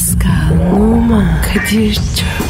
Pascal, Oman, Kadir çok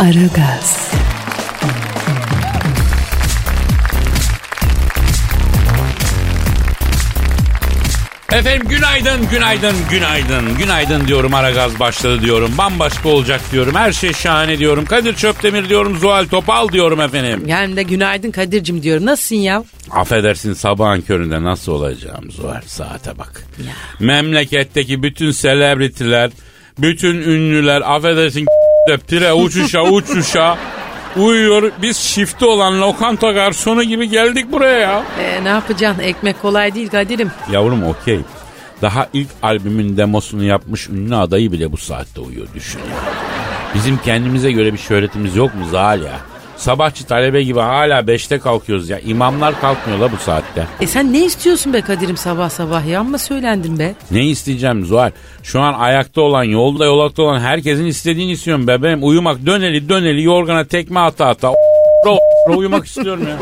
Aragaz, Efendim günaydın, günaydın, günaydın. Günaydın diyorum Aragaz başladı diyorum. Bambaşka olacak diyorum. Her şey şahane diyorum. Kadir Çöptemir diyorum. Zuhal Topal diyorum efendim. Yani de günaydın Kadir'cim diyorum. Nasılsın ya? Affedersin sabahın köründe nasıl olacağım Zuhal saate bak. Memleketteki bütün selebritiler, bütün ünlüler affedersin de pire uçuşa uçuşa uyuyor. Biz şifte olan lokanta garsonu gibi geldik buraya ya. Ee, ne yapacaksın? Ekmek kolay değil Kadir'im. Yavrum okey. Daha ilk albümün demosunu yapmış ünlü adayı bile bu saatte uyuyor düşün ya. Bizim kendimize göre bir şöhretimiz yok mu Zal ya? Sabahçı talebe gibi hala beşte kalkıyoruz ya. İmamlar kalkmıyor la bu saatte. E sen ne istiyorsun be Kadir'im sabah sabah ya? Amma söylendin be. Ne isteyeceğim Zuhal? Şu an ayakta olan, yolda yolakta olan herkesin istediğini istiyorum bebeğim. Uyumak döneli döneli yorgana tekme ata ata. uyumak istiyorum ya.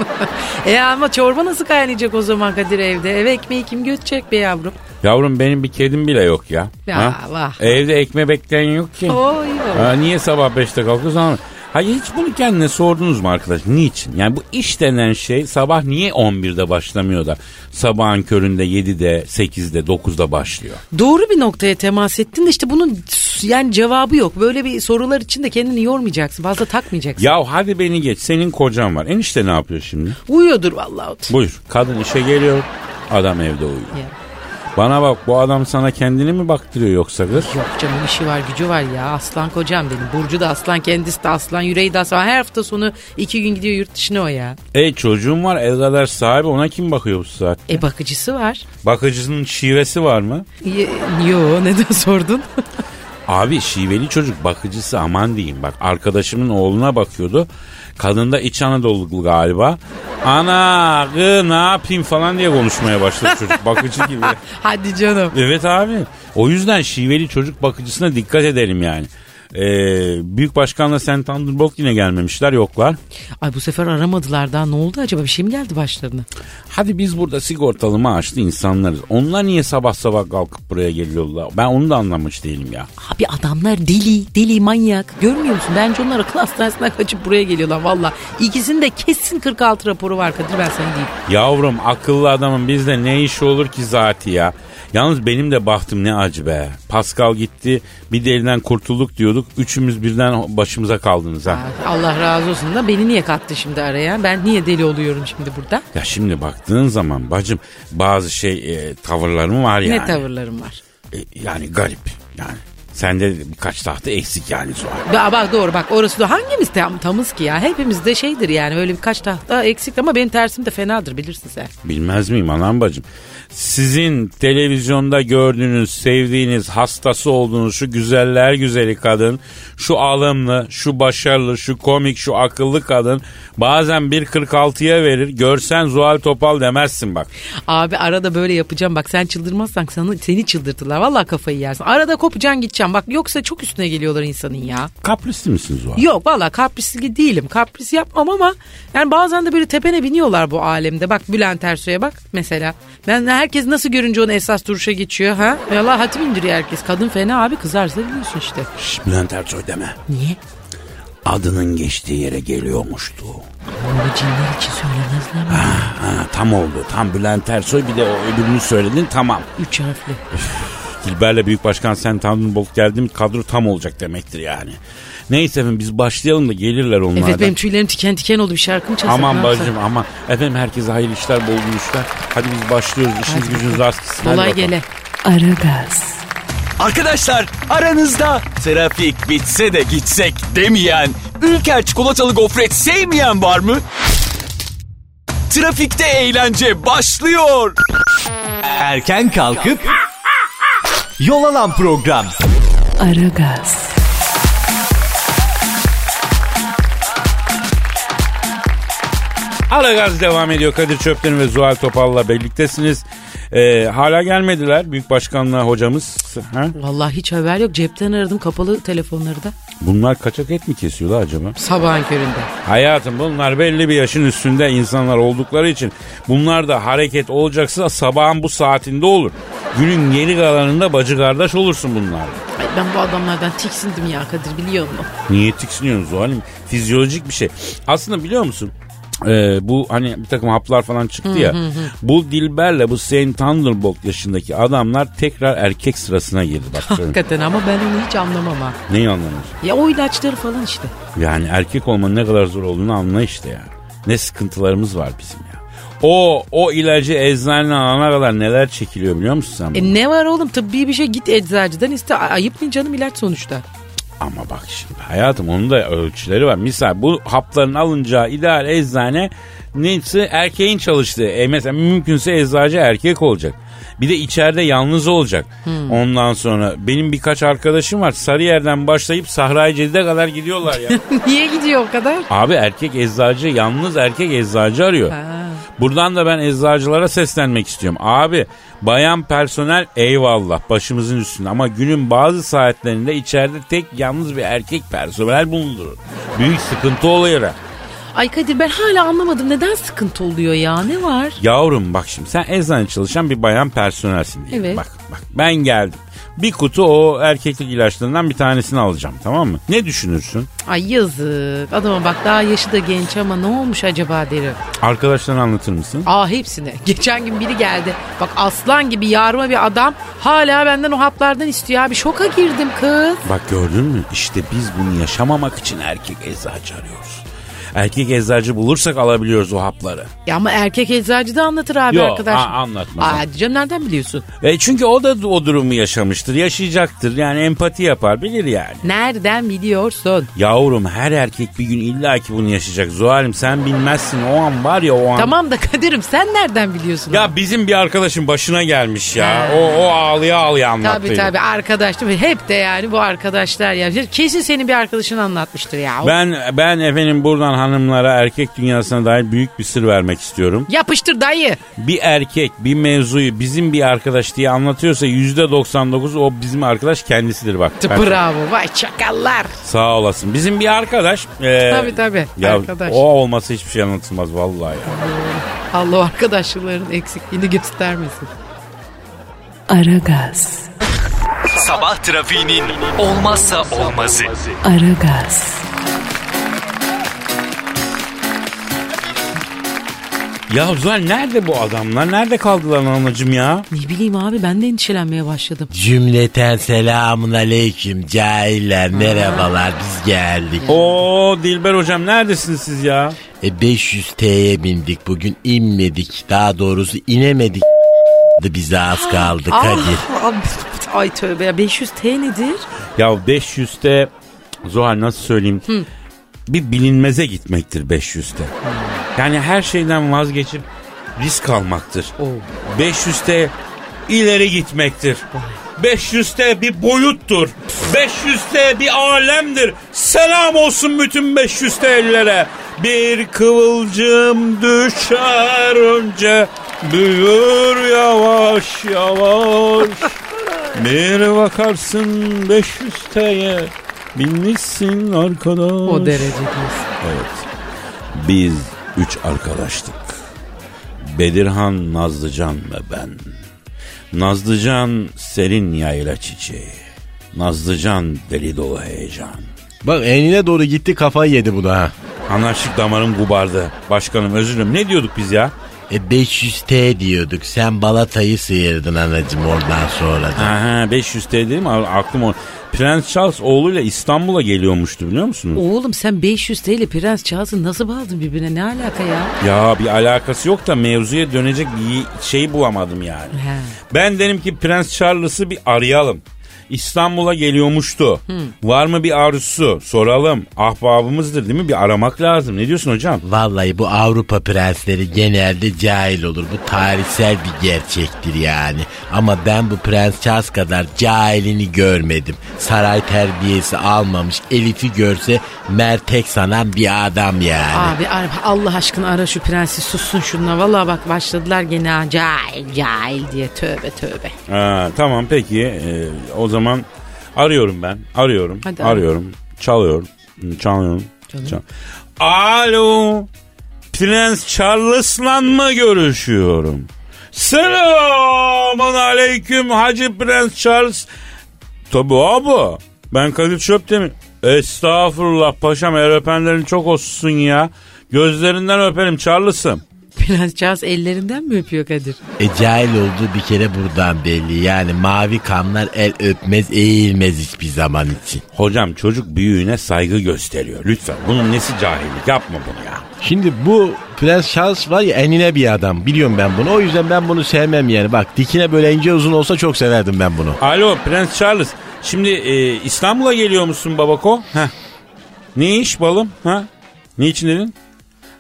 E ama çorba nasıl kaynayacak o zaman Kadir evde? Eve ekmeği kim götürecek be yavrum? Yavrum benim bir kedim bile yok ya. Ya, vah. Evde ekme bekleyen yok ki. Oy yok. Ha, niye sabah 5'te kalkıyorsun ama... Hayır hiç bunu kendine sordunuz mu arkadaş? Niçin? Yani bu iş denen şey sabah niye 11'de başlamıyor da sabahın köründe 7'de, 8'de, 9'da başlıyor? Doğru bir noktaya temas ettin de işte bunun yani cevabı yok. Böyle bir sorular için de kendini yormayacaksın. Fazla takmayacaksın. Ya hadi beni geç. Senin kocan var. Enişte ne yapıyor şimdi? Uyuyordur vallahi. Buyur. Kadın işe geliyor. Adam evde uyuyor. Ya. Bana bak bu adam sana kendini mi baktırıyor yoksa kız? Yok canım işi var gücü var ya. Aslan kocam benim. Burcu da aslan kendisi de aslan yüreği de aslan. Her hafta sonu iki gün gidiyor yurt dışına o ya. E çocuğum var el kadar sahibi ona kim bakıyor bu saat? E bakıcısı var. Bakıcısının şivesi var mı? Ye- Yo neden sordun? Abi şiveli çocuk bakıcısı aman diyeyim bak arkadaşımın oğluna bakıyordu. Kadın da İç Anadolu galiba. Ana gı ne yapayım falan diye konuşmaya başladı çocuk bakıcı gibi. Hadi canım. Evet abi o yüzden şiveli çocuk bakıcısına dikkat edelim yani. Ee, Büyük Başkan'la Sen Thunderbolt yine gelmemişler yoklar. Ay bu sefer aramadılar daha ne oldu acaba bir şey mi geldi başlarına? Hadi biz burada sigortalı maaşlı insanlarız. Onlar niye sabah sabah kalkıp buraya geliyorlar? Ben onu da anlamış değilim ya. Abi adamlar deli deli manyak görmüyor musun? Bence onlar akıl hastanesinden kaçıp buraya geliyorlar valla. İkisinin kesin 46 raporu var Kadir ben sana diyeyim. Yavrum akıllı adamın bizde ne işi olur ki zati ya. Yalnız benim de bahtım ne acı be. Pascal gitti bir deliden kurtulduk diyorduk. Üçümüz birden başımıza kaldınız ha. Allah razı olsun da beni niye kattı şimdi araya? Ben niye deli oluyorum şimdi burada? Ya şimdi baktığın zaman bacım bazı şey e, tavırlarım var yani. Ne tavırlarım var? E, yani garip yani. Sende birkaç tahta eksik yani Suha. Ya bak doğru bak orası da hangimiz tam, tamız ki ya? Hepimiz de şeydir yani öyle birkaç tahta eksik ama benim tersim de fenadır bilirsin sen. Bilmez miyim anam bacım? Sizin televizyonda gördüğünüz, sevdiğiniz, hastası olduğunuz şu güzeller güzeli kadın, şu alımlı, şu başarılı, şu komik, şu akıllı kadın bazen 1.46'ya verir. Görsen Zuhal Topal demezsin bak. Abi arada böyle yapacağım bak sen çıldırmazsan sana, seni çıldırtırlar. Vallahi kafayı yersin. Arada kopacaksın gideceğim bak yoksa çok üstüne geliyorlar insanın ya. Kaprisli misin Zuhal? Yok vallahi kaprisli değilim. Kapris yapmam ama yani bazen de böyle tepene biniyorlar bu alemde. Bak Bülent Ersoy'a bak mesela. Ben herkes nasıl görünce onu esas duruşa geçiyor ha? Vallahi hatim indiriyor herkes. Kadın fena abi kızarsa biliyorsun işte. Şş, Bülent Ersoy deme. Niye? Adının geçtiği yere geliyormuştu. Onu cinler için söylemezler mi? Ha, tam oldu. Tam Bülent Ersoy bir de o öbürünü söyledin tamam. Üç harfli. Dilber'le Büyük Başkan Sen Thunderbolt geldi mi kadro tam olacak demektir yani. Neyse efendim biz başlayalım da gelirler onlar Evet benim tüylerim tiken tiken oldu bir şarkı mı çalsak? Aman bacım aman. Efendim herkese hayırlı işler bol gülüşler. Hadi biz başlıyoruz. İşiniz Hadi gücünüz rast gitsin. Kolay gele. Aragaz, Arkadaşlar aranızda trafik bitse de gitsek demeyen, Ülker çikolatalı gofret sevmeyen var mı? Trafikte eğlence başlıyor. Erken kalkıp yol alan program. Aragaz, Ara gaz devam ediyor. Kadir Çöpten ve Zuhal Topal'la birliktesiniz. Ee, hala gelmediler Büyük Başkanlığa hocamız. Ha? Vallahi hiç haber yok. Cepten aradım kapalı telefonları da. Bunlar kaçak et mi kesiyorlar acaba? Sabahın köründe. Hayatım bunlar belli bir yaşın üstünde insanlar oldukları için bunlar da hareket olacaksa sabahın bu saatinde olur. Günün geri kalanında bacı kardeş olursun bunlarla. Ay ben bu adamlardan tiksindim ya Kadir biliyor musun? Niye tiksiniyorsun Zuhal'im? Fizyolojik bir şey. Aslında biliyor musun? Ee, bu hani bir takım haplar falan çıktı ya. Bu Dilber'le bu Saint Thunderbolt yaşındaki adamlar tekrar erkek sırasına girdi. Bak. Hakikaten ama ben onu hiç anlamam ha. Neyi anlamıyorsun? Ya o ilaçları falan işte. Yani erkek olmanın ne kadar zor olduğunu anla işte ya. Ne sıkıntılarımız var bizim ya. O o ilacı eczaneden alana kadar neler çekiliyor biliyor musun sen? E ne var oğlum tıbbi bir şey git eczacıdan iste. Ayıp mı canım ilaç sonuçta. Ama bak şimdi hayatım onun da ölçüleri var. Misal bu hapların alınacağı ideal eczane neyse erkeğin çalıştığı. E mesela mümkünse eczacı erkek olacak. Bir de içeride yalnız olacak. Ondan sonra benim birkaç arkadaşım var. Sarıyer'den başlayıp Sahra-i Cedid'e kadar gidiyorlar ya. Niye gidiyor o kadar? Abi erkek eczacı yalnız erkek eczacı arıyor. Buradan da ben eczacılara seslenmek istiyorum. Abi bayan personel eyvallah başımızın üstünde ama günün bazı saatlerinde içeride tek yalnız bir erkek personel bulundurur. Büyük sıkıntı oluyor. Ay Kadir ben hala anlamadım neden sıkıntı oluyor ya ne var? Yavrum bak şimdi sen eczane çalışan bir bayan personelsin diye. Evet. Bak bak ben geldim. Bir kutu o erkeklik ilaçlarından bir tanesini alacağım tamam mı? Ne düşünürsün? Ay yazık adama bak daha yaşı da genç ama ne olmuş acaba derim. Arkadaşlarına anlatır mısın? Aa hepsine. Geçen gün biri geldi. Bak aslan gibi yarma bir adam hala benden o haplardan istiyor abi. Şoka girdim kız. Bak gördün mü? İşte biz bunu yaşamamak için erkek eczacı arıyoruz. Erkek eczacı bulursak alabiliyoruz o hapları. Ya ama erkek eczacı da anlatır abi Yok, arkadaş. a- anlatmaz. Aa canım nereden biliyorsun? E çünkü o da o durumu yaşamıştır, yaşayacaktır. Yani empati yapar, bilir yani. Nereden biliyorsun? Yavrum her erkek bir gün illaki bunu yaşayacak. Zuhal'im sen bilmezsin o an var ya o an. Tamam da Kadir'im sen nereden biliyorsun? Ya bizim bir arkadaşın başına gelmiş ya. Ha. O, o ağlıya ağlıya anlattı. Tabii tabii arkadaş değil mi? Hep de yani bu arkadaşlar ya. Kesin senin bir arkadaşın anlatmıştır ya. Ben ben efendim buradan hanımlara erkek dünyasına dair büyük bir sır vermek istiyorum. Yapıştır dayı. Bir erkek bir mevzuyu bizim bir arkadaş diye anlatıyorsa yüzde 99 o bizim arkadaş kendisidir bak. Ben- Bravo vay çakallar. Sağ olasın. Bizim bir arkadaş. e, Tabii tabii Ya arkadaş. o olmasa hiçbir şey anlatılmaz vallahi ya. Allah arkadaşların eksikliğini göstermesin. Aragaz, Sabah trafiğinin olmazsa olmazı. Aragaz, Ya Zuhal nerede bu adamlar? Nerede kaldılar anacım ya? Ne bileyim abi ben de endişelenmeye başladım. Cümleten selamun aleyküm cahiller merhabalar biz geldik. Oo Dilber hocam neredesiniz siz ya? E 500 T'ye bindik bugün inmedik daha doğrusu inemedik bize az kaldı Kadir. Ah, abi, ay tövbe ya 500 T nedir? Ya 500'te Zuhal nasıl söyleyeyim? Bir bilinmeze gitmektir 500'te. Yani her şeyden vazgeçip risk almaktır. 500'te ileri gitmektir. 500'te bir boyuttur. 500'te bir alemdir. Selam olsun bütün 500 ellere. Bir kıvılcım düşer önce büyür yavaş yavaş. Bir bakarsın 500 T'ye binmişsin arkadaş. O derece diyorsun. Evet. Biz üç arkadaştık. Bedirhan, Nazlıcan ve ben. Nazlıcan serin yayla çiçeği. Nazlıcan deli dolu heyecan. Bak enine doğru gitti kafayı yedi bu da ha. Anarşik damarım kubardı. Başkanım özür dilerim. Ne diyorduk biz ya? E 500 T diyorduk sen balatayı sıyırdın anacım oradan sonra da. Aha 500 T dedim ama aklım o. Prens Charles oğluyla İstanbul'a geliyormuştu biliyor musunuz? Oğlum sen 500 T ile Prens Charles'ı nasıl bağladın birbirine ne alaka ya? Ya bir alakası yok da mevzuya dönecek bir şey bulamadım yani. He. Ben derim ki Prens Charles'ı bir arayalım. İstanbul'a geliyormuştu. Var mı bir arzusu? Soralım. Ahbabımızdır değil mi? Bir aramak lazım. Ne diyorsun hocam? Vallahi bu Avrupa prensleri genelde cahil olur. Bu tarihsel bir gerçektir yani. Ama ben bu Prens Charles kadar cahilini görmedim. Saray terbiyesi almamış Elif'i görse mertek sanan bir adam yani. Abi ara- Allah aşkına ara şu prensi sussun şununla. Vallahi bak başladılar gene cahil cahil diye tövbe tövbe. Ha, tamam peki. Ee, o zaman arıyorum ben. Arıyorum. Hadi arıyorum. Çalıyorum. Çalıyorum. Çal- Alo. Prens Charles'la mı görüşüyorum? Selamun aleyküm Hacı Prens Charles. Tabi abi. Ben Kadir Çöptemir. Estağfurullah paşam el öpenlerin çok olsun ya. Gözlerinden öperim Charles'ım. Prens Charles ellerinden mi öpüyor Kadir? E cahil olduğu bir kere buradan belli. Yani mavi kanlar el öpmez eğilmez hiçbir zaman için. Hocam çocuk büyüğüne saygı gösteriyor. Lütfen bunun nesi cahillik yapma bunu ya. Şimdi bu Prens Charles var ya enine bir adam. Biliyorum ben bunu. O yüzden ben bunu sevmem yani. Bak dikine böyle ince uzun olsa çok severdim ben bunu. Alo Prens Charles. Şimdi e, İstanbul'a geliyor musun babako? Heh. Ne iş balım? Ha? Niçin dedin?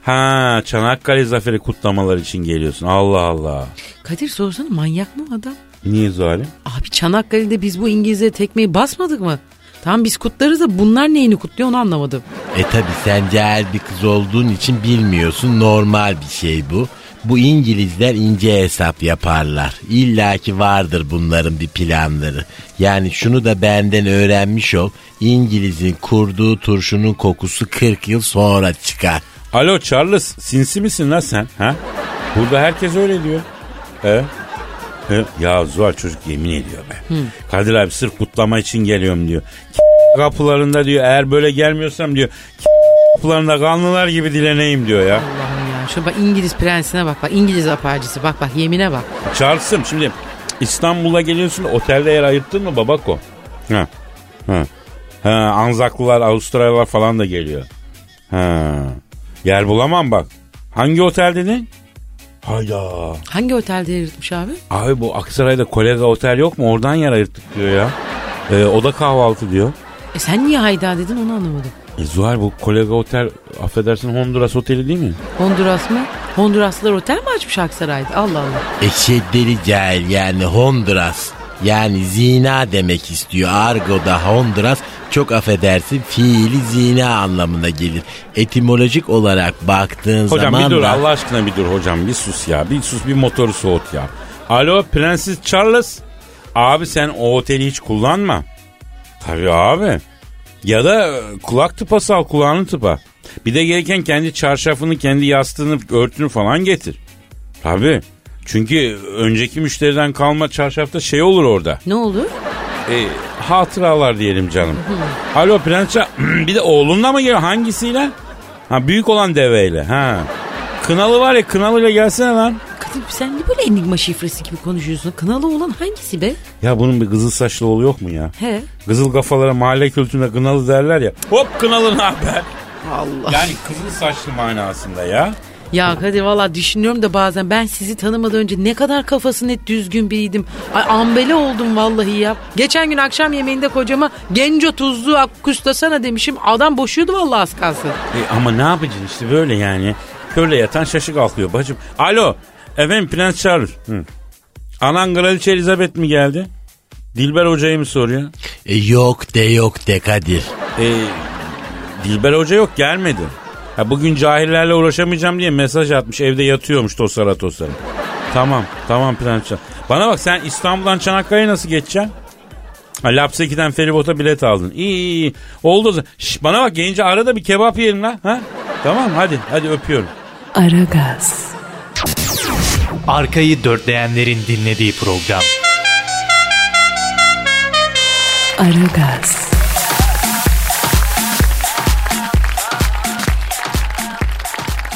Ha Çanakkale Zaferi kutlamalar için geliyorsun. Allah Allah. Kadir sorsana manyak mı adam? Niye zalim? Abi Çanakkale'de biz bu İngilizlere tekmeyi basmadık mı? Tamam biz kutlarız da bunlar neyini kutluyor onu anlamadım. E tabi sen cahil bir kız olduğun için bilmiyorsun. Normal bir şey bu. Bu İngilizler ince hesap yaparlar. İlla ki vardır bunların bir planları. Yani şunu da benden öğrenmiş ol. İngiliz'in kurduğu turşunun kokusu 40 yıl sonra çıkar. Alo Charles sinsi misin lan sen? Ha? Burada herkes öyle diyor. He? He? Ya Zuhal çocuk yemin ediyor be. Kadir abi sırf kutlama için geliyorum diyor. Kapılarında diyor eğer böyle gelmiyorsam diyor kapılarında kanlılar gibi dileneyim diyor ya. Allah'ım ya. Şu bak İngiliz prensine bak bak. İngiliz aparcısı bak bak yemine bak. Charles'ım şimdi İstanbul'a geliyorsun otelde yer ayırttın mı babako? Ha. Ha. Ha, Anzaklılar, Avustralyalılar falan da geliyor. Ha. Yer bulamam bak. Hangi otel dedin? Hayda. Hangi otelde yırtmış abi? Abi bu Aksaray'da kolega otel yok mu? Oradan yer ayırttık diyor ya. Ee, o da kahvaltı diyor. E sen niye hayda dedin onu anlamadım. E Zuhal bu kolega otel affedersin Honduras oteli değil mi? Honduras mı? Honduraslılar otel mi açmış Aksaray'da? Allah Allah. Eşeddeli cahil yani Honduras. Yani zina demek istiyor. Argo'da Honduras çok affedersin fiili zina anlamına gelir. Etimolojik olarak baktığın Hocam zaman bir dur da... Allah aşkına bir dur hocam bir sus ya. Bir sus bir motoru soğut ya. Alo Prenses Charles. Abi sen o oteli hiç kullanma. Tabii abi. Ya da e, kulak tıpası al kulağını tıpa. Bir de gereken kendi çarşafını, kendi yastığını, örtünü falan getir. Tabii. Çünkü önceki müşteriden kalma çarşafta şey olur orada. Ne olur? E, hatıralar diyelim canım. Alo Prens Ça- bir de oğlunla mı geliyor? Hangisiyle? Ha büyük olan deveyle. Ha. Kınalı var ya kınalıyla gelsene lan. Kadir sen niye böyle enigma şifresi gibi konuşuyorsun? Kınalı olan hangisi be? Ya bunun bir kızıl saçlı oğlu yok mu ya? He. Kızıl kafalara mahalle kültüründe kınalı derler ya. Hop kınalı ne haber? Allah. Yani kızıl saçlı manasında ya. Ya Kadir valla düşünüyorum da bazen ben sizi tanımadan önce ne kadar kafası net düzgün biriydim. Ay ambele oldum vallahi ya. Geçen gün akşam yemeğinde kocama genco tuzlu akkustasana demişim. Adam boşuyordu vallahi az kalsın. E, ama ne yapacaksın işte böyle yani. Körle yatan şaşı kalkıyor bacım. Alo efendim Prens Charles. Hı. Anan Kraliçe Elizabeth mi geldi? Dilber Hoca'yı mı soruyor? E, yok de yok de Kadir. E, Dilber Hoca yok gelmedi. Ha, bugün cahillerle uğraşamayacağım diye mesaj atmış evde yatıyormuş tosara tosara. Tamam tamam Charles. Bana bak sen İstanbul'dan Çanakkale'ye nasıl geçeceksin? Ha, Lapseki'den feribota bilet aldın. İyi iyi iyi. Oldu. Şş, bana bak gelince arada bir kebap yiyelim lan. Ha? Tamam hadi hadi öpüyorum. Aragaz, Arkayı dörtleyenlerin dinlediği program. Aragaz,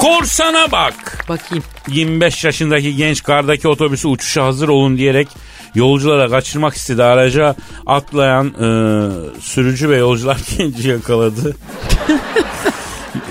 Korsana bak. Bakayım. 25 yaşındaki genç kardaki otobüsü uçuşa hazır olun diyerek yolculara kaçırmak istedi. Araca atlayan e, sürücü ve yolcular genci yakaladı.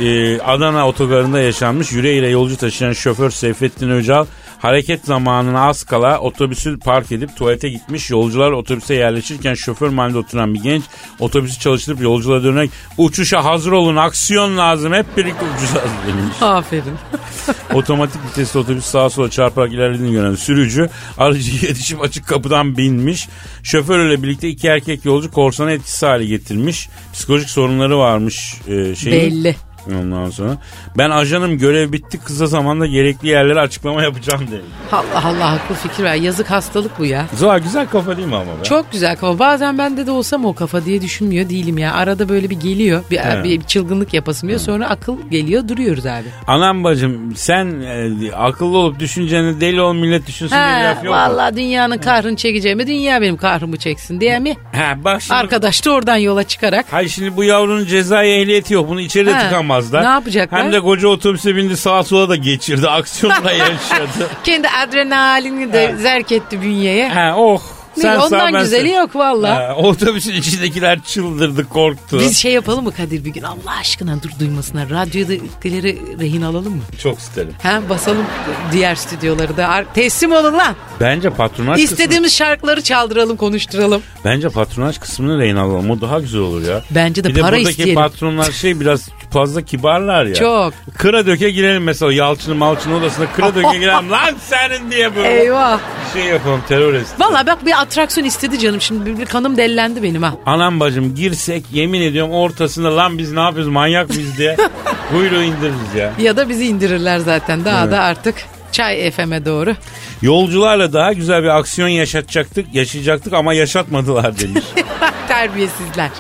E, Adana otogarında yaşanmış yüreğiyle yolcu taşıyan şoför Seyfettin Öcal Hareket zamanına az kala otobüsü park edip tuvalete gitmiş. Yolcular otobüse yerleşirken şoför mahallinde oturan bir genç otobüsü çalıştırıp yolculara dönerek uçuşa hazır olun aksiyon lazım hep birlikte uçacağız demiş. Aferin. Otomatik vitesli otobüs sağa sola çarparak ilerlediğini gören sürücü aracı yetişip açık kapıdan binmiş. Şoförle birlikte iki erkek yolcu korsanı etkisiz hale getirmiş. Psikolojik sorunları varmış e, şeyin. Belli. Ondan sonra ben ajanım görev bitti kısa zamanda gerekli yerlere açıklama yapacağım dedim. Allah Allah akıl fikir ver. Yazık hastalık bu ya. Zuhal güzel kafa değil mi ama be? Çok güzel kafa. Bazen bende de olsam o kafa diye düşünmüyor değilim ya. Arada böyle bir geliyor. Bir, He. bir çılgınlık yapasım diyor. Sonra akıl geliyor duruyoruz abi. Anam bacım sen e, akıllı olup düşüneceğini deli ol millet düşünsün diye bir Ha, laf yok mu? vallahi dünyanın kahrını çekeceğimi dünya benim kahrımı çeksin diye mi? Ha, bak şimdi, Arkadaş da oradan yola çıkarak Hayır şimdi bu yavrunun cezai ehliyeti yok. Bunu içeride Ha, tıkamazlar. ne yapacaklar? Hem de koca otobüse bindi sağa sola da geçirdi. Aksiyonla yaşadı. kendi adrenalini de zerk etti bünyeye. ha oh. Sen sağ, Ondan ben güzeli sen. yok valla. Otobüsün içindekiler çıldırdı korktu. Biz şey yapalım mı Kadir bir gün Allah aşkına dur duymasınlar. Radyodakileri rehin alalım mı? Çok isterim. Ha basalım diğer stüdyoları da. Teslim olun lan. Bence patronaj kısmı, İstediğimiz şarkıları çaldıralım konuşturalım. bence patronaj kısmını rehin alalım. O daha güzel olur ya. Bence de Bir de para buradaki isteyelim. patronlar şey biraz fazla kibarlar ya. Çok. Kıra döke girelim mesela Yalçın'ın Malçın'ın odasına kıra döke girelim. Lan senin diye böyle Eyvah. bir şey yapalım terörist. Valla bak bir atraksiyon istedi canım. Şimdi bir, bir kanım dellendi benim ha. Anam bacım girsek yemin ediyorum ortasında lan biz ne yapıyoruz manyak mıyız diye kuyruğu indiririz ya. Ya da bizi indirirler zaten. Daha da artık Çay FM'e doğru. Yolcularla daha güzel bir aksiyon yaşatacaktık, yaşayacaktık ama yaşatmadılar demiş. Terbiyesizler.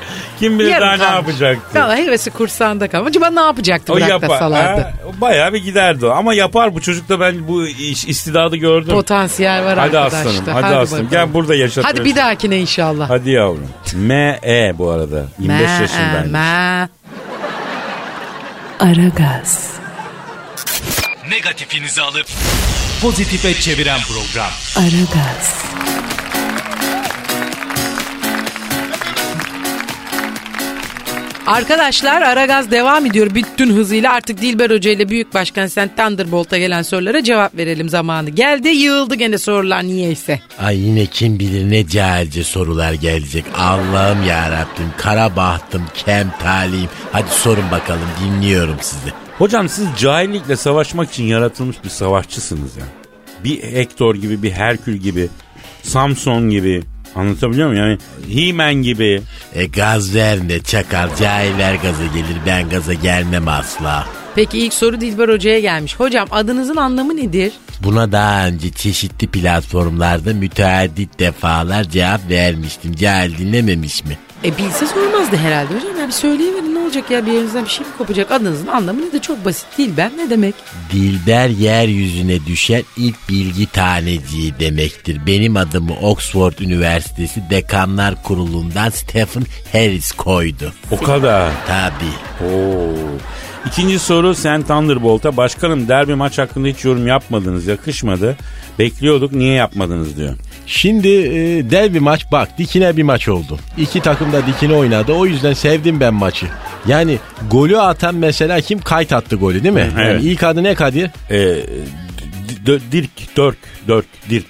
Kim bilir Yarım daha ne kalmış. yapacaktı. Valla hevesi kursağında kalmış. Acaba ne yapacaktı O bırak da yapar. salardı. Ha, o bayağı bir giderdi o. Ama yapar bu çocukta ben bu iş, istidadı gördüm. Potansiyel var hadi arkadaşlar. aslanım, hadi, aslanım. bakalım. Gel burada yaşat. Hadi bir dahakine inşallah. Hadi yavrum. M.E. bu arada. 25 Me- yaşındaymış. me- Aragaz, Negatifinizi alıp pozitife çeviren program. Aragaz, Arkadaşlar Aragaz devam ediyor bütün hızıyla. Artık Dilber Hoca ile Büyük Başkan Sen Thunderbolt'a gelen sorulara cevap verelim zamanı. Geldi yığıldı gene sorular niyeyse. Ay yine kim bilir ne cahilce sorular gelecek. Allah'ım ya Rabbim kara bahtım kem talihim. Hadi sorun bakalım dinliyorum sizi. Hocam siz cahillikle savaşmak için yaratılmış bir savaşçısınız ya. Bir Hector gibi, bir Herkül gibi, Samson gibi. Anlatabiliyor muyum? Yani He-Man gibi. E gaz verme çakar cahiller gaza gelir ben gaza gelmem asla. Peki ilk soru Dilber Hoca'ya gelmiş. Hocam adınızın anlamı nedir? Buna daha önce çeşitli platformlarda müteaddit defalar cevap vermiştim. Cahil dinlememiş mi? E bilse sormazdı herhalde hocam. Ya bir söyleyiverin ne olacak ya bir yerinizden bir şey mi kopacak? Adınızın anlamı ne de çok basit değil ben ne demek? Dilber yeryüzüne düşen ilk bilgi taneciği demektir. Benim adımı Oxford Üniversitesi Dekanlar Kurulu'ndan Stephen Harris koydu. O kadar. Tabii. Oo. İkinci soru sen Thunderbolt'a başkanım derbi maç hakkında hiç yorum yapmadınız yakışmadı. Bekliyorduk niye yapmadınız diyor. Şimdi e, dev bir maç bak dikine bir maç oldu. İki takım da dikine oynadı o yüzden sevdim ben maçı. Yani golü atan mesela kim? Kayt attı golü değil mi? Evet. Yani ilk adı ne Kadir? D- dirk, dörk, dörk, dirk.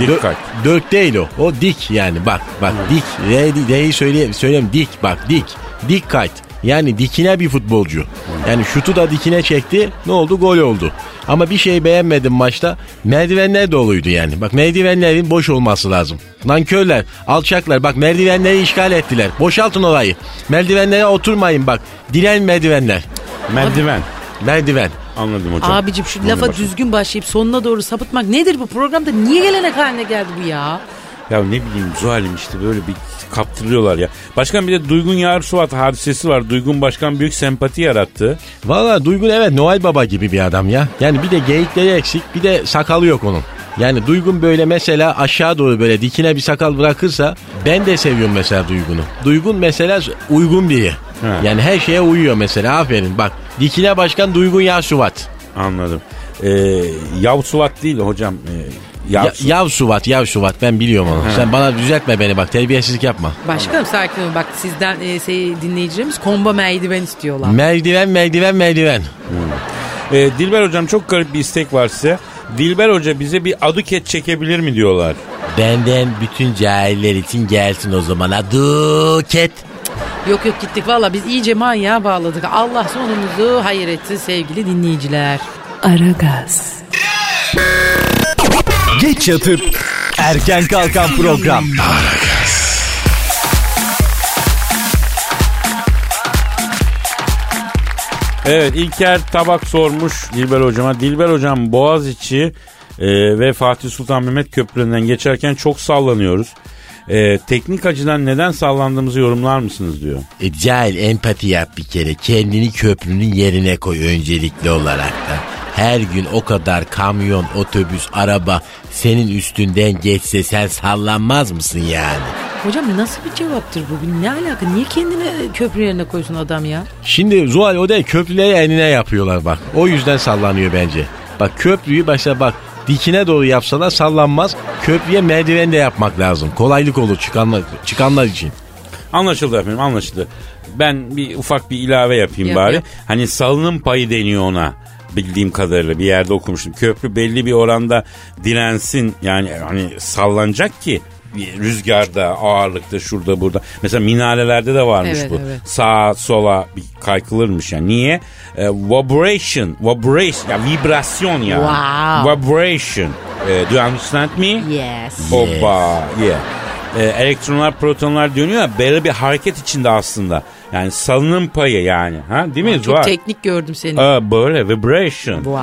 Dö- kalk. Dök değil o. O dik yani bak bak dik. R, R'yi söyle, söyleyeyim dik bak dik. Dik kayt. Yani dikine bir futbolcu. Yani şutu da dikine çekti. Ne oldu? Gol oldu. Ama bir şey beğenmedim maçta. Merdivenler doluydu yani. Bak merdivenlerin boş olması lazım. Nankörler, alçaklar. Bak merdivenleri işgal ettiler. Boşaltın orayı. Merdivenlere oturmayın bak. Diren merdivenler. Merdiven. Merdiven. Anladım hocam. Abicim şu Anladım lafa başkanım. düzgün başlayıp sonuna doğru sapıtmak nedir bu programda? Niye gelenek haline geldi bu ya? Ya ne bileyim Zuhal'im işte böyle bir kaptırıyorlar ya. Başkan bir de Duygun Yar Suat hadisesi var. Duygun Başkan büyük sempati yarattı. Valla Duygun evet Noel Baba gibi bir adam ya. Yani bir de geyikleri eksik bir de sakalı yok onun. Yani Duygun böyle mesela aşağı doğru böyle dikine bir sakal bırakırsa ben de seviyorum mesela Duygun'u. Duygun mesela uygun biri. Ha. Yani her şeye uyuyor mesela aferin bak. Dikine başkan Duygun Yasuvat. Anladım. Ee, Yav Suat değil hocam. Ee, Yav Ya, Su- Yav Suvat, Yav Suvat ben biliyorum onu. Sen bana düzeltme beni bak terbiyesizlik yapma. Başkanım sakin olun. Bak sizden e, şey, dinleyicilerimiz komba merdiven istiyorlar. Merdiven merdiven merdiven. Ee, Dilber hocam çok garip bir istek var size. Dilber Hoca bize bir aduket çekebilir mi diyorlar. Benden bütün cahiller için gelsin o zaman. Aduket. Yok yok gittik valla biz iyice manyağa bağladık. Allah sonumuzu hayır etsin sevgili dinleyiciler. Aragaz, Geç yatıp erken kalkan program. Evet İlker Tabak sormuş Dilber Hocama. Dilber Hocam Boğaziçi e, ve Fatih Sultan Mehmet Köprülerinden geçerken çok sallanıyoruz. E, teknik açıdan neden sallandığımızı yorumlar mısınız diyor. E, cahil empati yap bir kere. Kendini köprünün yerine koy öncelikli olarak da. Her gün o kadar kamyon, otobüs, araba senin üstünden geçse sen sallanmaz mısın yani? Hocam nasıl bir cevaptır bu? Ne alaka? Niye kendini köprü yerine koysun adam ya? Şimdi Zuhal o değil köprüleri enine yapıyorlar bak. O yüzden sallanıyor bence. Bak köprüyü başta bak dikine doğru yapsalar sallanmaz. Köprüye merdiven de yapmak lazım. Kolaylık olur çıkanlar, çıkanlar için. Anlaşıldı efendim anlaşıldı. Ben bir ufak bir ilave yapayım Yap, bari. yap. Hani salınım payı deniyor ona bildiğim kadarıyla bir yerde okumuştum. Köprü belli bir oranda dirensin yani hani sallanacak ki rüzgarda, ağırlıkta, şurada burada. Mesela minarelerde de varmış Evet, bu. evet. Sağa sola bir kaykılırmış yani. Niye? E, vibration, vibration, ya vibrasyon yani. Wow. Vibration. E, do you understand me? Yes. Oba, yeah. Ee, elektronlar, protonlar dönüyor ya belli bir hareket içinde aslında. Yani salınım payı yani. Ha değil mi Çok Zuhal? teknik gördüm seni. Aa, böyle vibration. Wow.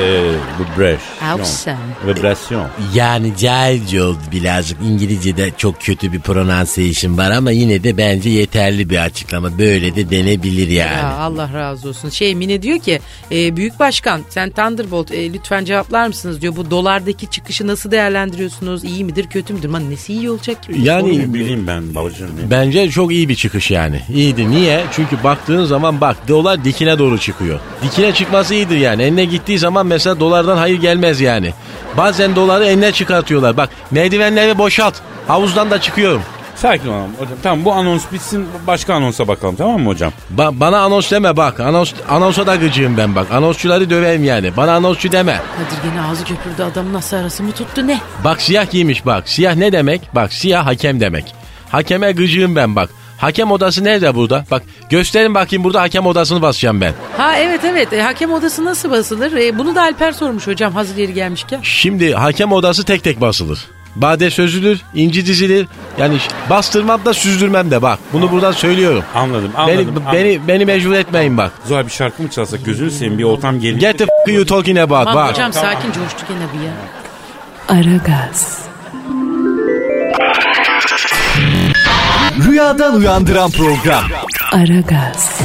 Ee, vibration. Awesome. Vibrasyon. Yani cahilce oldu birazcık. İngilizce'de çok kötü bir pronunciation var ama yine de bence yeterli bir açıklama. Böyle de denebilir yani. Ya Allah razı olsun. Şey Mine diyor ki e, Büyük Başkan sen Thunderbolt e, lütfen cevaplar mısınız diyor. Bu dolardaki çıkışı nasıl değerlendiriyorsunuz? İyi midir kötü müdür? Man nesi iyi olacak ki? Yani bileyim ben babacığım. Bence çok iyi bir çıkış yani. İyiydi. Niye? Çünkü baktığın zaman bak dolar dikine doğru çıkıyor. Dikine çıkması iyidir yani. Eline gittiği zaman mesela dolardan hayır gelmez yani. Bazen doları eline çıkartıyorlar. Bak merdivenleri boşalt. Havuzdan da çıkıyorum. Sakin olalım hocam. Tamam bu anons bitsin başka anonsa bakalım tamam mı hocam? Ba- bana anons deme bak. Anons, anonsa da gıcığım ben bak. Anonsçuları döveyim yani. Bana anonsçu deme. Kadir gene ağzı köpürdü adamın nasıl arası mı tuttu ne? Bak siyah giymiş bak. Siyah ne demek? Bak siyah hakem demek. Hakeme gıcığım ben bak. Hakem odası nerede burada? Bak gösterin bakayım burada hakem odasını basacağım ben. Ha evet evet E, hakem odası nasıl basılır? E, bunu da Alper sormuş hocam hazır yeri gelmişken. Şimdi hakem odası tek tek basılır. Bade sözülür, inci dizilir. Yani bastırmam da süzdürmem de bak. Bunu buradan söylüyorum. Anladım Beni, anladım. anladım. beni beni mecbur etmeyin bak. Zuhal bir şarkı mı çalsak gözünü seveyim bir ortam gelir. Get the f- you talking about bak. hocam sakin coştu gene bir ya. Aragaz, Rüyadan uyandıran program. Aragaz,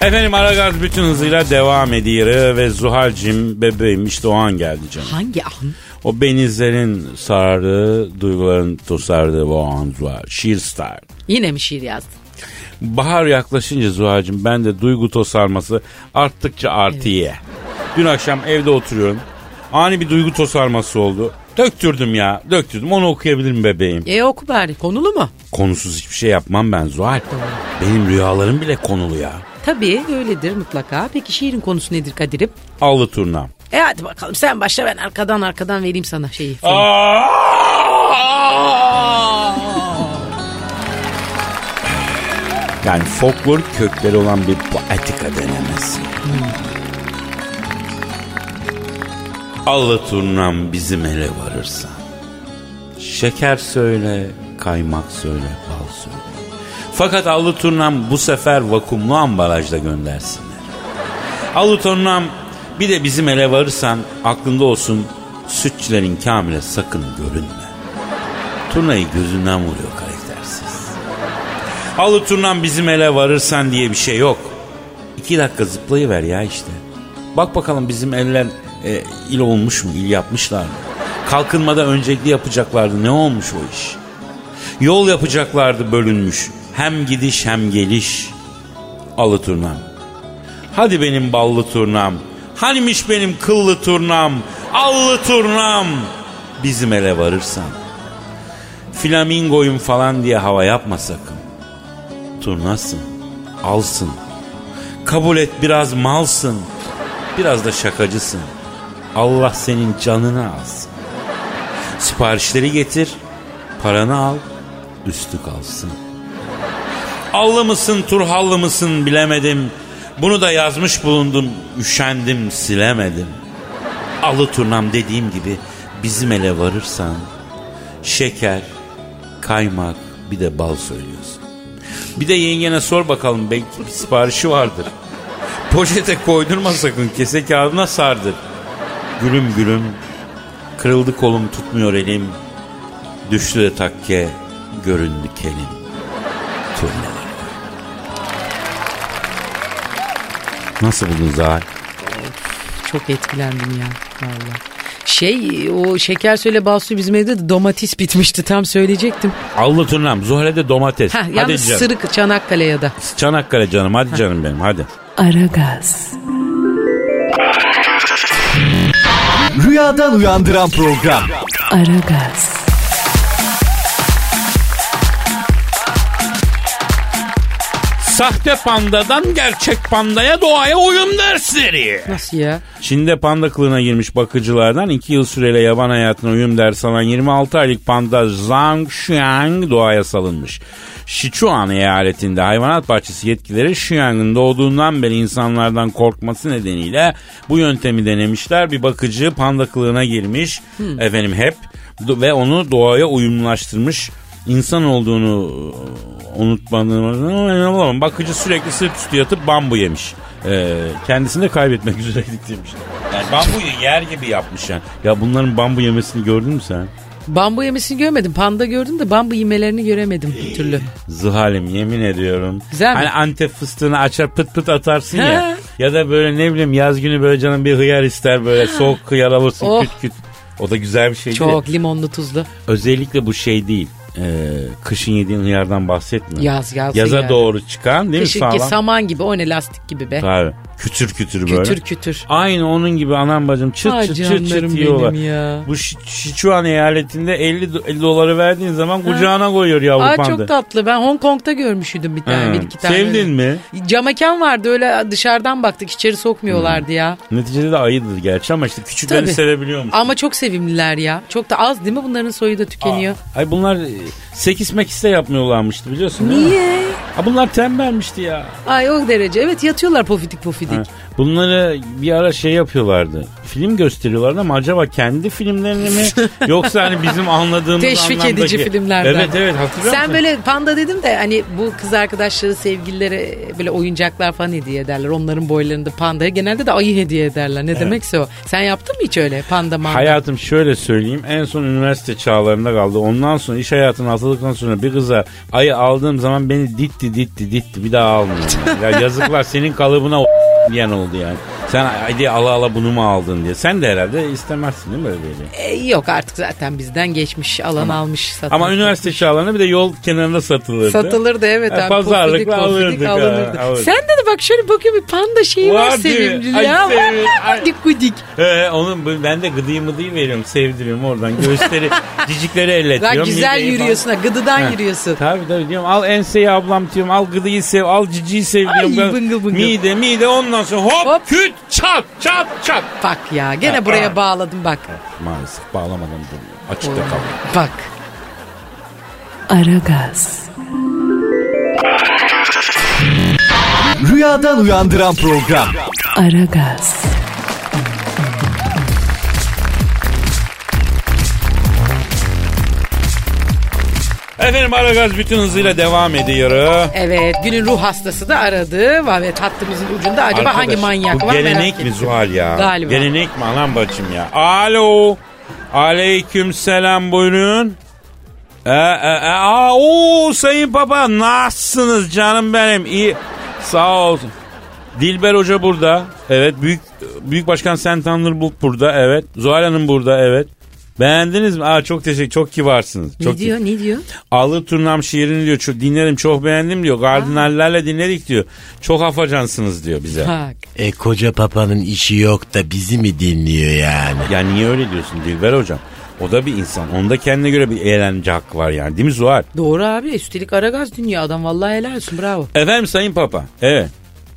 Efendim Aragaz bütün hızıyla devam ediyor ve Zuhal'cim bebeğim işte o an geldi canım. Hangi an? O benizlerin sardığı, duyguların tosardığı o an Zuhal. Şiir star. Yine mi şiir yazdın? Bahar yaklaşınca Zuhal'cim ben de duygu tosarması arttıkça artıyor. Dün akşam evde oturuyorum. Ani bir duygu tosarması oldu. Döktürdüm ya döktürdüm onu okuyabilir mi bebeğim? E oku bari konulu mu? Konusuz hiçbir şey yapmam ben Zuhal. Benim rüyalarım bile konulu ya. Tabii öyledir mutlaka. Peki şiirin konusu nedir Kadir'im? Allı turnam. E hadi bakalım sen başla ben arkadan arkadan vereyim sana şeyi. Yani folklor kökleri olan bir poetika denemesi. Allı turnam bizim ele varırsa. Şeker söyle, kaymak söyle, bal söyle. Fakat allı turnam bu sefer vakumlu ambalajda göndersinler. Allı turnam bir de bizim ele varırsan aklında olsun sütçülerin kamile sakın görünme. Turnayı gözünden vuruyor karaktersiz. Alı turnam bizim ele varırsan diye bir şey yok. İki dakika zıplayıver ya işte. Bak bakalım bizim eller e, il olmuş mu, il yapmışlar mı? Kalkınmada öncelikli yapacaklardı. Ne olmuş o iş? Yol yapacaklardı bölünmüş. Hem gidiş hem geliş. Alı turnam. Hadi benim ballı turnam. Hanimiş benim kıllı turnam. Allı turnam. Bizim ele varırsan. Flamingoyum falan diye hava yapma sakın. Turnasın. alsın. Kabul et biraz malsın. Biraz da şakacısın. Allah senin canını alsın. Siparişleri getir. Paranı al. Üstü kalsın. Allı mısın turhallı mısın bilemedim. Bunu da yazmış bulundum. Üşendim silemedim. Alı turnam dediğim gibi bizim ele varırsan şeker, kaymak bir de bal söylüyorsun. Bir de yengene sor bakalım belki bir siparişi vardır. Poşete koydurma sakın kese kağıdına sardır. Gülüm gülüm kırıldı kolum tutmuyor elim. Düştü de takke göründü kelim. Turnalar. Nasıl buldun Zahar? Çok etkilendim ya valla. Şey o şeker söyle bal suyu bizim evde de domates bitmişti tam söyleyecektim. Allı turnam Zuhal'e domates. Heh, hadi yalnız canım. sırık Çanakkale ya da. Çanakkale canım hadi canım benim hadi. Aragaz, Rüyadan uyandıran program. Aragaz, Sahte pandadan gerçek pandaya doğaya uyum dersleri. Nasıl ya? Çin'de panda kılığına girmiş bakıcılardan 2 yıl süreyle yaban hayatına uyum dersi alan 26 aylık panda Zhang Xiang doğaya salınmış. Sichuan eyaletinde hayvanat bahçesi yetkileri Xiang'ın doğduğundan beri insanlardan korkması nedeniyle bu yöntemi denemişler. Bir bakıcı panda kılığına girmiş efendim hep ve onu doğaya uyumlaştırmış. İnsan olduğunu e, unutmadığını bakıcı sürekli sırt üstü yatıp bambu yemiş. Ee, kendisini de kaybetmek üzereydik demiş. Yani bambuyu yer gibi yapmış yani. Ya bunların bambu yemesini gördün mü sen? Bambu yemesini görmedim. Panda gördüm de bambu yemelerini göremedim bir türlü. Zıhalim yemin ediyorum. Güzel mi? Hani antep fıstığını açar pıt pıt atarsın ya. Ya da böyle ne bileyim yaz günü böyle canım bir hıyar ister böyle soğuk hıyar alırsın Oh. küt küt. O da güzel bir şey. Çok limonlu tuzlu. Özellikle bu şey değil. Ee, kışın yediğin hıyardan bahsetmiyorum. Yaz yaz. Yaza hıyar. doğru çıkan değil mi Kışınki sağlam? saman gibi o ne lastik gibi be. Tabii. Kütür kütür böyle. Kütür kütür. Aynı onun gibi anam bacım çıt Ay çıt çıt çıt canlarım yiyorlar. benim ya. Bu Şi- Sichuan eyaletinde 50, do- 50 doları verdiğin zaman kucağına koyuyor yavru Aa panda. çok tatlı. Ben Hong Kong'da görmüşydüm bir tane Ha, bir iki tane. Sevdin mi? Camekan vardı öyle dışarıdan baktık içeri sokmuyorlardı ya. Neticede de ayıdır gerçi ama işte küçükleri Tabii. sevebiliyor musun? Ama çok sevimliler ya. Çok da az değil mi bunların soyu da tükeniyor. Ay bunlar e, sekis mekis de yapmıyorlarmıştı biliyorsun değil mi? Niye? Ha bunlar tembelmişti ya. Ay o derece. Evet yatıyorlar pofidik pofidik. Ha, Bunları bir ara şey yapıyorlardı. Film gösteriyorlardı ama acaba kendi filmlerini mi yoksa hani bizim anladığımız Teşvik anlamdaki... edici filmlerden. Evet evet hatırlıyor Sen musun? böyle panda dedim de hani bu kız arkadaşları sevgililere böyle oyuncaklar falan hediye ederler. Onların boylarında pandaya genelde de ayı hediye ederler. Ne demekse o. Sen yaptın mı hiç öyle panda manda? Hayatım şöyle söyleyeyim en son üniversite çağlarında kaldı. Ondan sonra iş hayatına atıldıktan sonra bir kıza ayı aldığım zaman beni ditti ditti ditti bir daha almıyorum. yani. ya yazıklar senin kalıbına o oldu yani. Sen hadi ala ala bunu mu aldın diye. Sen de herhalde istemezsin değil mi böyle bir şey? E, yok artık zaten bizden geçmiş. Alan almış satılır. Ama üniversite çağlarında bir de yol kenarında satılırdı. Satılırdı evet Ha, abi. pazarlıkla Pofidik, pofidik alırdık ha, alınırdı. alırdık. Sen de de bak şöyle bakıyorum bir panda şeyi var, Var sevimli Ay, ya. sevimli. Ay. Gudik gudik. He, onun bu- ben de gıdıyı mıdıyı veriyorum sevdiriyorum oradan göğüsleri cicikleri elletiyorum. Bak güzel mideyi falan- yürüyorsun ha gıdıdan yürüyorsun. Tabii tabii diyorum al enseyi ablam diyorum al gıdıyı sev al ciciyi sev Ay, diyorum. Ben- bıngıl bıngıl. Mide mide ondan sonra hop, Hop. küt çat çat çat. Bak ya gene Ha, buraya ha. bağladım bak. Maalesef bağlamadan. Açıkta kalıyor. Bak. Aragaz, Rüyadan uyandıran program. Aragaz, Efendim Aragaz bütün hızıyla devam ediyor. Evet günün ruh hastası da aradı. Evet hattımızın ucunda acaba Arkadaş, hangi manyak bu var gelenek mi. Zuhal ya? Galiba. Gelenek mi anam bacım ya? Alo. Aleyküm selam buyurun. E, e, e, aa, oo, sayın papa nasılsınız canım benim? İyi. Sağ olsun. Dilber Hoca burada. Evet. Büyük Büyük Başkan Sen Thunderbolt burada. Evet. Zuhal Hanım burada. Evet. Beğendiniz mi? Aa çok teşekkür çok kibarsınız. Ne Çok diyor ne diyor? Allı turnam şiirini diyor. Çok, dinlerim çok beğendim diyor. Kardinallerle dinledik diyor. Çok afacansınız diyor bize. Bak. E koca papanın işi yok da bizi mi dinliyor yani? Ya niye öyle diyorsun Dilber hocam? O da bir insan. Onda kendine göre bir eğlence hakkı var yani. Değil mi Zuhal? Doğru abi. Üstelik Aragaz dünya adam. Vallahi helal olsun. Bravo. Efendim Sayın Papa. Evet.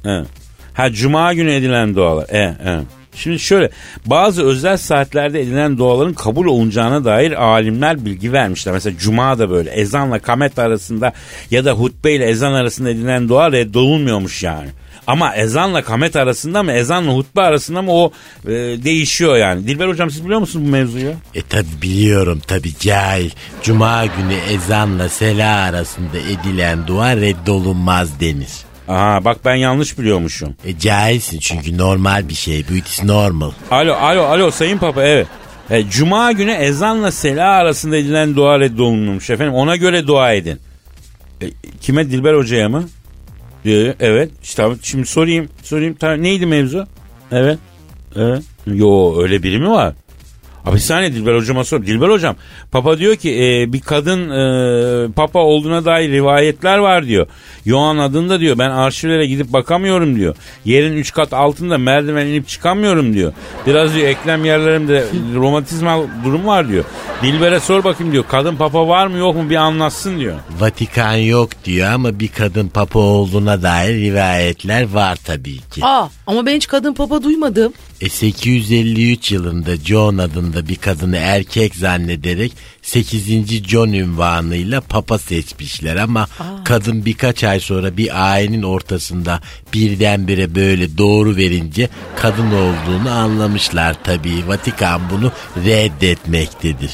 evet. Ha Cuma günü edilen dualar. Evet, evet. Şimdi şöyle bazı özel saatlerde edilen duaların kabul olunacağına dair alimler bilgi vermişler. Mesela Cuma da böyle ezanla kamet arasında ya da hutbe ile ezan arasında edilen dua reddolunmuyormuş yani. Ama ezanla kamet arasında mı ezanla hutbe arasında mı o e, değişiyor yani. Dilber hocam siz biliyor musunuz bu mevzuyu? E tabi biliyorum tabi cahil. Cuma günü ezanla sela arasında edilen dua reddolunmaz denir. Aha bak ben yanlış biliyormuşum. E cahilsin çünkü normal bir şey bu it is normal. Alo alo alo Sayın Papa evet. E, Cuma günü ezanla sela arasında edilen dua reddolunmuş efendim. Ona göre dua edin. E, kime Dilber Hoca'ya mı? E, evet. İşte şimdi sorayım. Sorayım. Tamam, neydi mevzu? Evet. Evet. Yo öyle biri mi var? Abi saniye Dilber hocama sor. Dilber hocam Papa diyor ki e, bir kadın e, Papa olduğuna dair rivayetler var diyor. Yoğan adında diyor ben arşivlere gidip bakamıyorum diyor. Yerin üç kat altında merdiven inip çıkamıyorum diyor. Biraz diyor eklem yerlerimde romatizmal durum var diyor. Dilber'e sor bakayım diyor. Kadın Papa var mı yok mu bir anlatsın diyor. Vatikan yok diyor ama bir kadın papa olduğuna dair rivayetler var tabii ki. Aa ama ben hiç kadın papa duymadım. E 853 yılında John adında bir kadını erkek zannederek 8. John ünvanıyla papa seçmişler ama kadın birkaç ay sonra bir ailenin ortasında birdenbire böyle doğru verince kadın olduğunu anlamışlar tabii. Vatikan bunu reddetmektedir.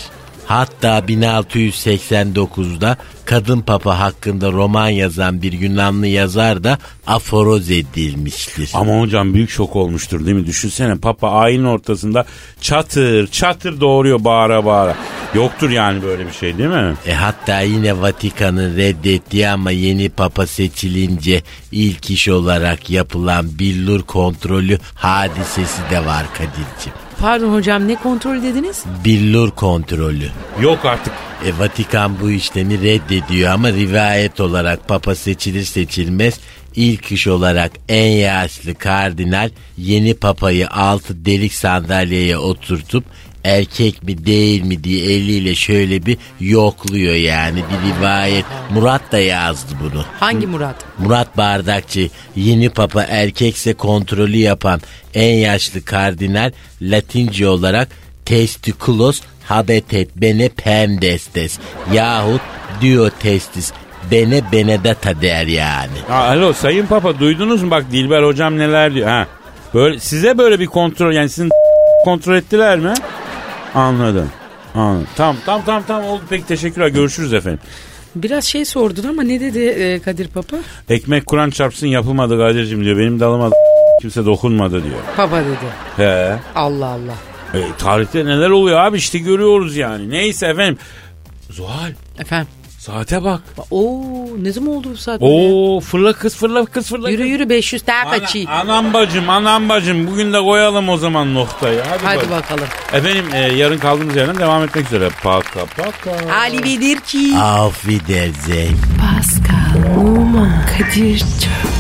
Hatta 1689'da kadın papa hakkında roman yazan bir Yunanlı yazar da aforoz edilmiştir. Ama hocam büyük şok olmuştur değil mi? Düşünsene Papa ayın ortasında çatır çatır doğuruyor bağıra bağıra. Yoktur yani böyle bir şey değil mi? E hatta yine Vatikan'ın reddettiği ama yeni papa seçilince ilk iş olarak yapılan billur kontrolü hadisesi de var Kadir'cim. Pardon hocam ne kontrol dediniz? Billur kontrolü. Yok artık. E, Vatikan bu işlemi reddediyor ama rivayet olarak papa seçilir seçilmez ilk iş olarak en yaşlı kardinal yeni papayı altı delik sandalyeye oturtup erkek mi değil mi diye eliyle şöyle bir yokluyor yani bir rivayet. Murat da yazdı bunu. Hangi Murat? Murat Bardakçı yeni papa erkekse kontrolü yapan en yaşlı kardinal Latince olarak testiculos habetet bene pendestes yahut dio testis bene benedetta der yani. Ha, alo Sayın Papa duydunuz mu bak Dilber hocam neler diyor ha. Böyle size böyle bir kontrol yani sizin kontrol ettiler mi? Anladım. Anladım. Tamam tamam tamam tamam oldu peki teşekkürler görüşürüz efendim. Biraz şey sordun ama ne dedi e, Kadir Papa? Ekmek Kur'an çarpsın yapılmadı Kadir'cim diyor. Benim dalıma kimse dokunmadı diyor. Papa dedi. He. Allah Allah. E, tarihte neler oluyor abi işte görüyoruz yani. Neyse efendim. Zuhal Efendim. Saate bak. Oo ne zaman oldu bu saat? Oo fırla kız fırla kız fırla Yürü kız. yürü 500 daha Ana- kaçı. anam bacım anam bacım bugün de koyalım o zaman noktayı. Hadi, Hadi bakalım. bakalım. Efendim e, yarın kaldığımız yerden devam etmek üzere. Paka paka. Ali bilir ki. Auf Wiedersehen. Pascal, Oman, Kadir çok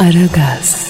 Aragaz.